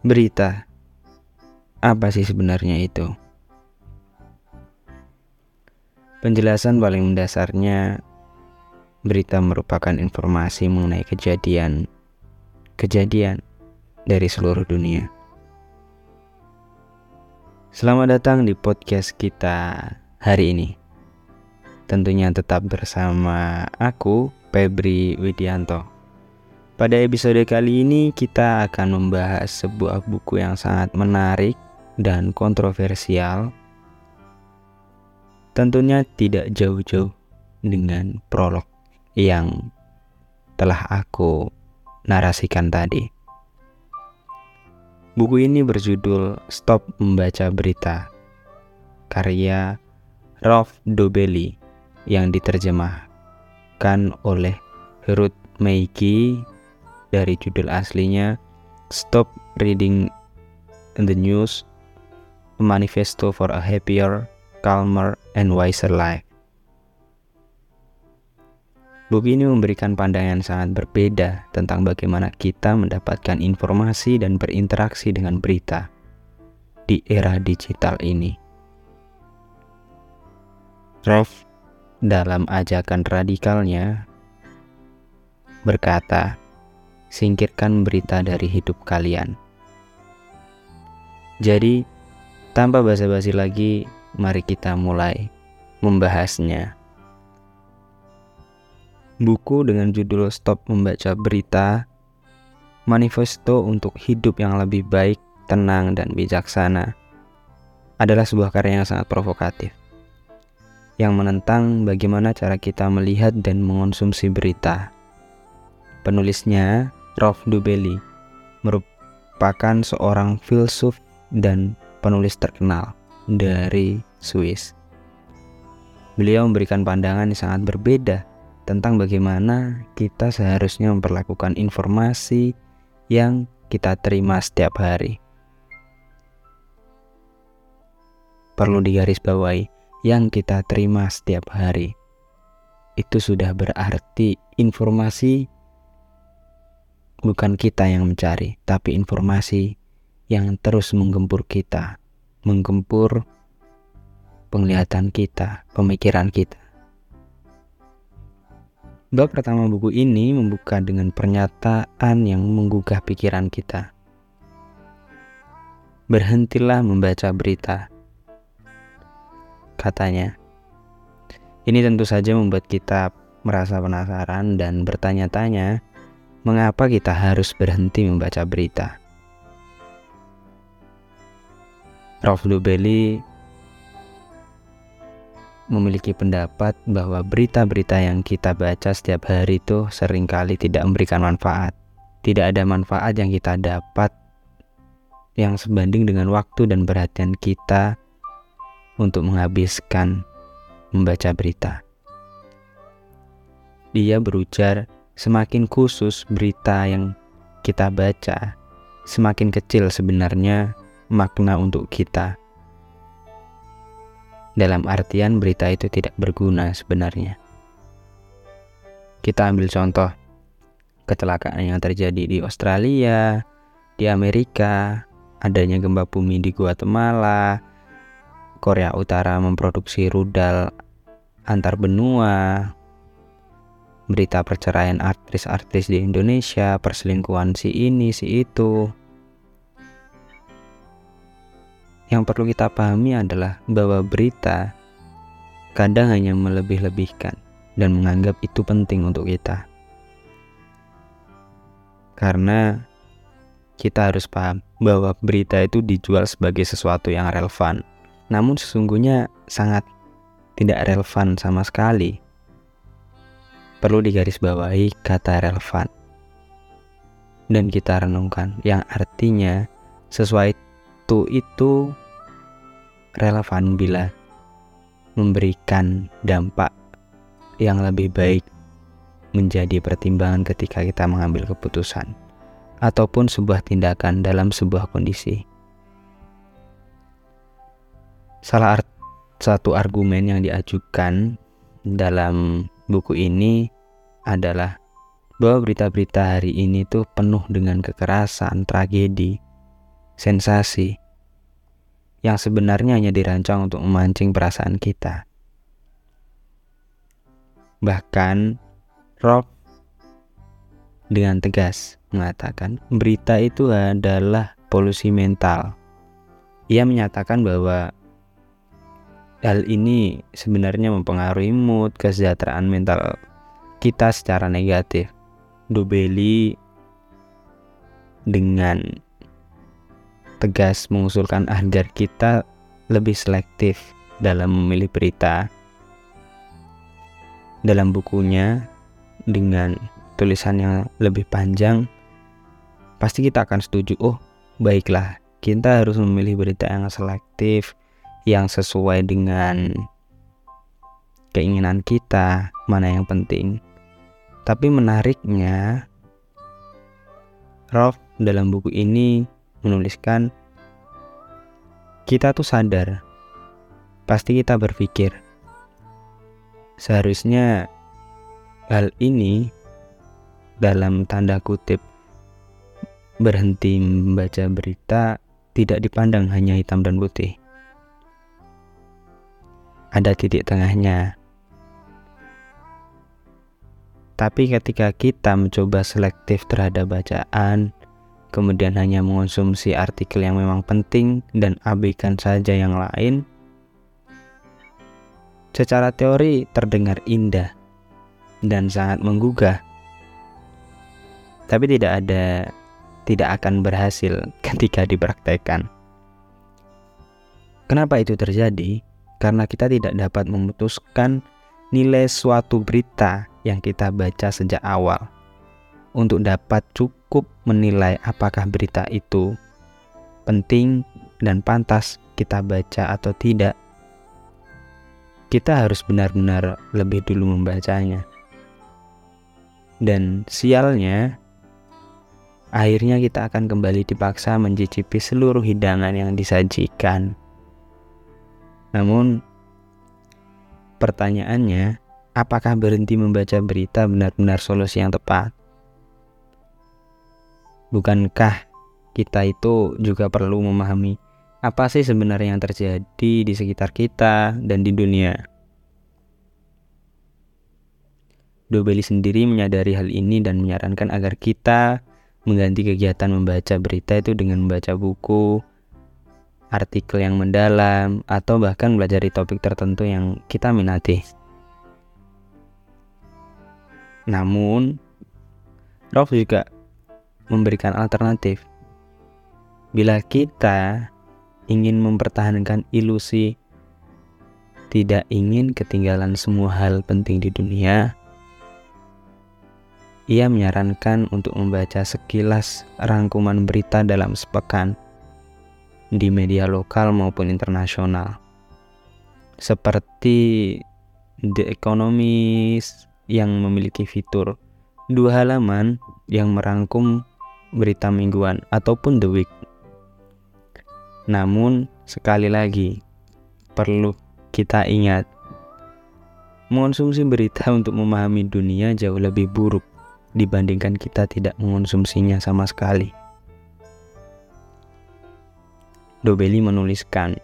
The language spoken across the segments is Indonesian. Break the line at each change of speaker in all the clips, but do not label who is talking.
Berita, apa sih sebenarnya itu? Penjelasan paling mendasarnya, berita merupakan informasi mengenai kejadian kejadian dari seluruh dunia. Selamat datang di podcast kita hari ini. Tentunya tetap bersama aku, Febri Widianto. Pada episode kali ini kita akan membahas sebuah buku yang sangat menarik dan kontroversial. Tentunya tidak jauh-jauh dengan prolog yang telah aku narasikan tadi. Buku ini berjudul Stop Membaca Berita karya Rolf Dobelli yang diterjemahkan oleh Ruth Meiki dari judul aslinya Stop Reading the News A Manifesto for a Happier, Calmer, and Wiser Life. Buku ini memberikan pandangan sangat berbeda tentang bagaimana kita mendapatkan informasi dan berinteraksi dengan berita di era digital ini. Rolf dalam ajakan radikalnya berkata, singkirkan berita dari hidup kalian. Jadi, tanpa basa-basi lagi, mari kita mulai membahasnya. Buku dengan judul Stop Membaca Berita Manifesto untuk Hidup yang Lebih Baik, Tenang, dan Bijaksana adalah sebuah karya yang sangat provokatif yang menentang bagaimana cara kita melihat dan mengonsumsi berita. Penulisnya Rolf Dubeli merupakan seorang filsuf dan penulis terkenal dari Swiss. Beliau memberikan pandangan yang sangat berbeda tentang bagaimana kita seharusnya memperlakukan informasi yang kita terima setiap hari. Perlu digarisbawahi, yang kita terima setiap hari itu sudah berarti informasi bukan kita yang mencari, tapi informasi yang terus menggempur kita, menggempur penglihatan kita, pemikiran kita. Bab pertama buku ini membuka dengan pernyataan yang menggugah pikiran kita. Berhentilah membaca berita, katanya. Ini tentu saja membuat kita merasa penasaran dan bertanya-tanya mengapa kita harus berhenti membaca berita. Rolf Lubeli memiliki pendapat bahwa berita-berita yang kita baca setiap hari itu sering kali tidak memberikan manfaat. Tidak ada manfaat yang kita dapat yang sebanding dengan waktu dan perhatian kita untuk menghabiskan membaca berita. Dia berujar semakin khusus berita yang kita baca, semakin kecil sebenarnya makna untuk kita. Dalam artian berita itu tidak berguna sebenarnya. Kita ambil contoh kecelakaan yang terjadi di Australia, di Amerika, adanya gempa bumi di Guatemala, Korea Utara memproduksi rudal antar benua, berita perceraian artis-artis di Indonesia, perselingkuhan si ini, si itu. Yang perlu kita pahami adalah bahwa berita kadang hanya melebih-lebihkan dan menganggap itu penting untuk kita. Karena kita harus paham bahwa berita itu dijual sebagai sesuatu yang relevan, namun sesungguhnya sangat tidak relevan sama sekali perlu digarisbawahi kata relevan. Dan kita renungkan yang artinya sesuatu itu relevan bila memberikan dampak yang lebih baik menjadi pertimbangan ketika kita mengambil keputusan ataupun sebuah tindakan dalam sebuah kondisi. Salah satu argumen yang diajukan dalam buku ini adalah bahwa berita-berita hari ini tuh penuh dengan kekerasan, tragedi, sensasi yang sebenarnya hanya dirancang untuk memancing perasaan kita. Bahkan Rob dengan tegas mengatakan berita itu adalah polusi mental. Ia menyatakan bahwa hal ini sebenarnya mempengaruhi mood kesejahteraan mental kita secara negatif. Dobeli dengan tegas mengusulkan agar kita lebih selektif dalam memilih berita. Dalam bukunya, dengan tulisan yang lebih panjang, pasti kita akan setuju. Oh, baiklah, kita harus memilih berita yang selektif, yang sesuai dengan keinginan kita, mana yang penting. Tapi menariknya, Rolf dalam buku ini menuliskan kita tuh sadar pasti kita berpikir seharusnya hal ini dalam tanda kutip berhenti membaca berita tidak dipandang hanya hitam dan putih ada titik tengahnya tapi ketika kita mencoba selektif terhadap bacaan kemudian hanya mengonsumsi artikel yang memang penting dan abaikan saja yang lain, secara teori terdengar indah dan sangat menggugah. Tapi tidak ada tidak akan berhasil ketika dipraktekkan. Kenapa itu terjadi? Karena kita tidak dapat memutuskan nilai suatu berita yang kita baca sejak awal untuk dapat cukup menilai apakah berita itu penting dan pantas kita baca atau tidak, kita harus benar-benar lebih dulu membacanya. Dan sialnya, akhirnya kita akan kembali dipaksa mencicipi seluruh hidangan yang disajikan. Namun, pertanyaannya, apakah berhenti membaca berita benar-benar solusi yang tepat? Bukankah kita itu juga perlu memahami apa sih sebenarnya yang terjadi di sekitar kita dan di dunia? Dobeli sendiri menyadari hal ini dan menyarankan agar kita mengganti kegiatan membaca berita itu dengan membaca buku, artikel yang mendalam, atau bahkan belajar di topik tertentu yang kita minati. Namun, Rolf juga memberikan alternatif. Bila kita ingin mempertahankan ilusi tidak ingin ketinggalan semua hal penting di dunia, ia menyarankan untuk membaca sekilas rangkuman berita dalam sepekan di media lokal maupun internasional. Seperti The Economist yang memiliki fitur dua halaman yang merangkum berita mingguan ataupun The Week. Namun, sekali lagi, perlu kita ingat, mengonsumsi berita untuk memahami dunia jauh lebih buruk dibandingkan kita tidak mengonsumsinya sama sekali. Dobeli menuliskan,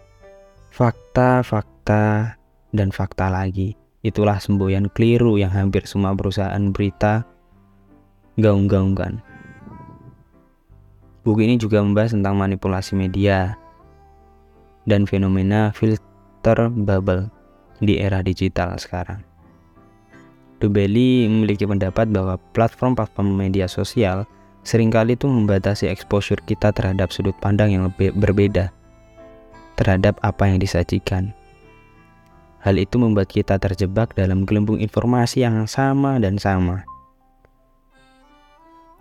fakta-fakta dan fakta lagi. Itulah semboyan keliru yang hampir semua perusahaan berita gaung-gaungkan. Buku ini juga membahas tentang manipulasi media dan fenomena filter bubble di era digital sekarang. Dubeli memiliki pendapat bahwa platform-platform media sosial sering kali itu membatasi exposure kita terhadap sudut pandang yang lebih berbeda terhadap apa yang disajikan. Hal itu membuat kita terjebak dalam gelembung informasi yang sama dan sama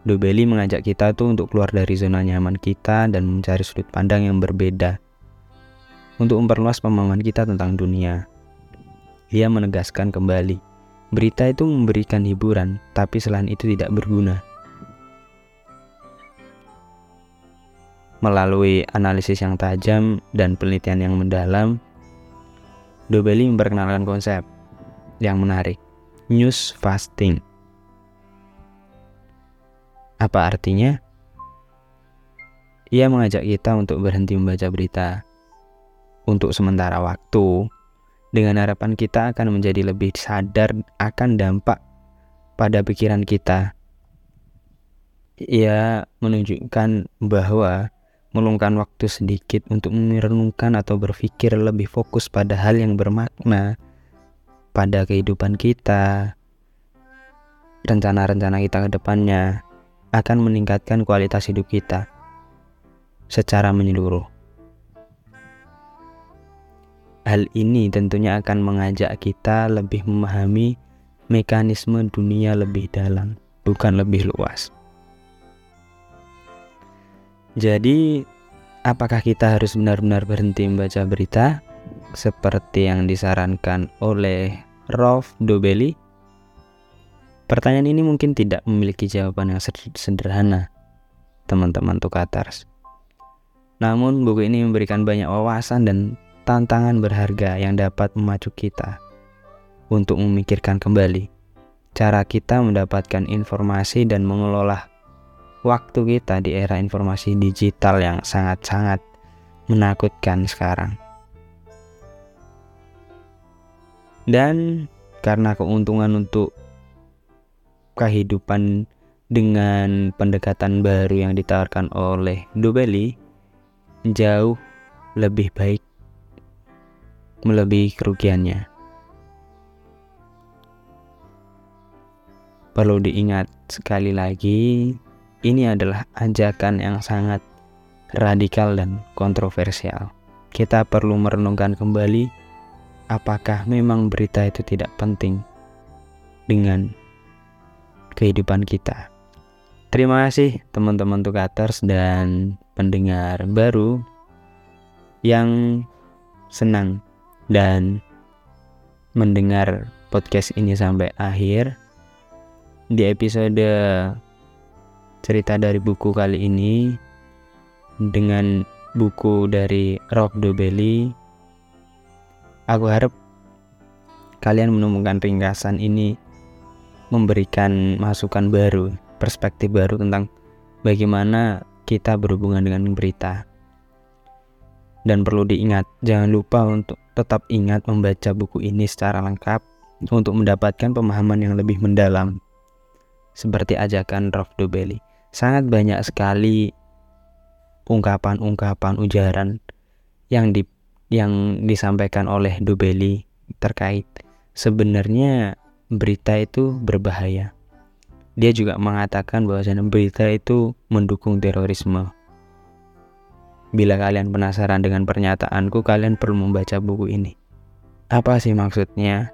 Dobeli mengajak kita tuh untuk keluar dari zona nyaman kita dan mencari sudut pandang yang berbeda untuk memperluas pemahaman kita tentang dunia. Ia menegaskan kembali, berita itu memberikan hiburan, tapi selain itu tidak berguna. Melalui analisis yang tajam dan penelitian yang mendalam, Dobeli memperkenalkan konsep yang menarik, news fasting apa artinya? ia mengajak kita untuk berhenti membaca berita untuk sementara waktu dengan harapan kita akan menjadi lebih sadar akan dampak pada pikiran kita. Ia menunjukkan bahwa meluangkan waktu sedikit untuk merenungkan atau berpikir lebih fokus pada hal yang bermakna pada kehidupan kita, rencana-rencana kita ke depannya akan meningkatkan kualitas hidup kita secara menyeluruh. Hal ini tentunya akan mengajak kita lebih memahami mekanisme dunia lebih dalam, bukan lebih luas. Jadi, apakah kita harus benar-benar berhenti membaca berita seperti yang disarankan oleh Rolf Dobelli? Pertanyaan ini mungkin tidak memiliki jawaban yang sederhana, teman-teman Tukatars. Namun buku ini memberikan banyak wawasan dan tantangan berharga yang dapat memacu kita untuk memikirkan kembali cara kita mendapatkan informasi dan mengelola waktu kita di era informasi digital yang sangat-sangat menakutkan sekarang. Dan karena keuntungan untuk kehidupan dengan pendekatan baru yang ditawarkan oleh Dobelli, jauh lebih baik melebihi kerugiannya. Perlu diingat sekali lagi, ini adalah ajakan yang sangat radikal dan kontroversial. Kita perlu merenungkan kembali apakah memang berita itu tidak penting dengan kehidupan kita. Terima kasih teman-teman Tukaters dan pendengar baru yang senang dan mendengar podcast ini sampai akhir. Di episode cerita dari buku kali ini dengan buku dari Rob Dobelli, aku harap kalian menemukan ringkasan ini memberikan masukan baru, perspektif baru tentang bagaimana kita berhubungan dengan berita. Dan perlu diingat, jangan lupa untuk tetap ingat membaca buku ini secara lengkap untuk mendapatkan pemahaman yang lebih mendalam. Seperti ajakan Rolf Dobelli, sangat banyak sekali ungkapan-ungkapan ujaran yang di yang disampaikan oleh Dobelli terkait sebenarnya berita itu berbahaya. Dia juga mengatakan bahwa berita itu mendukung terorisme. Bila kalian penasaran dengan pernyataanku, kalian perlu membaca buku ini. Apa sih maksudnya?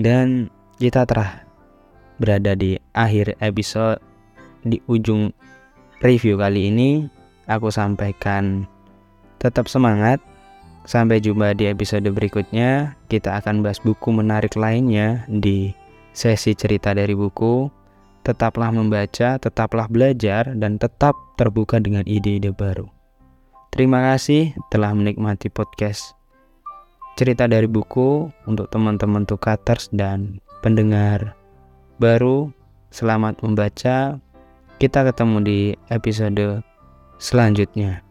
Dan kita telah berada di akhir episode di ujung review kali ini. Aku sampaikan tetap semangat Sampai jumpa di episode berikutnya. Kita akan bahas buku menarik lainnya di sesi cerita dari buku. Tetaplah membaca, tetaplah belajar, dan tetap terbuka dengan ide-ide baru. Terima kasih telah menikmati podcast cerita dari buku untuk teman-teman tukaters dan pendengar baru. Selamat membaca. Kita ketemu di episode selanjutnya.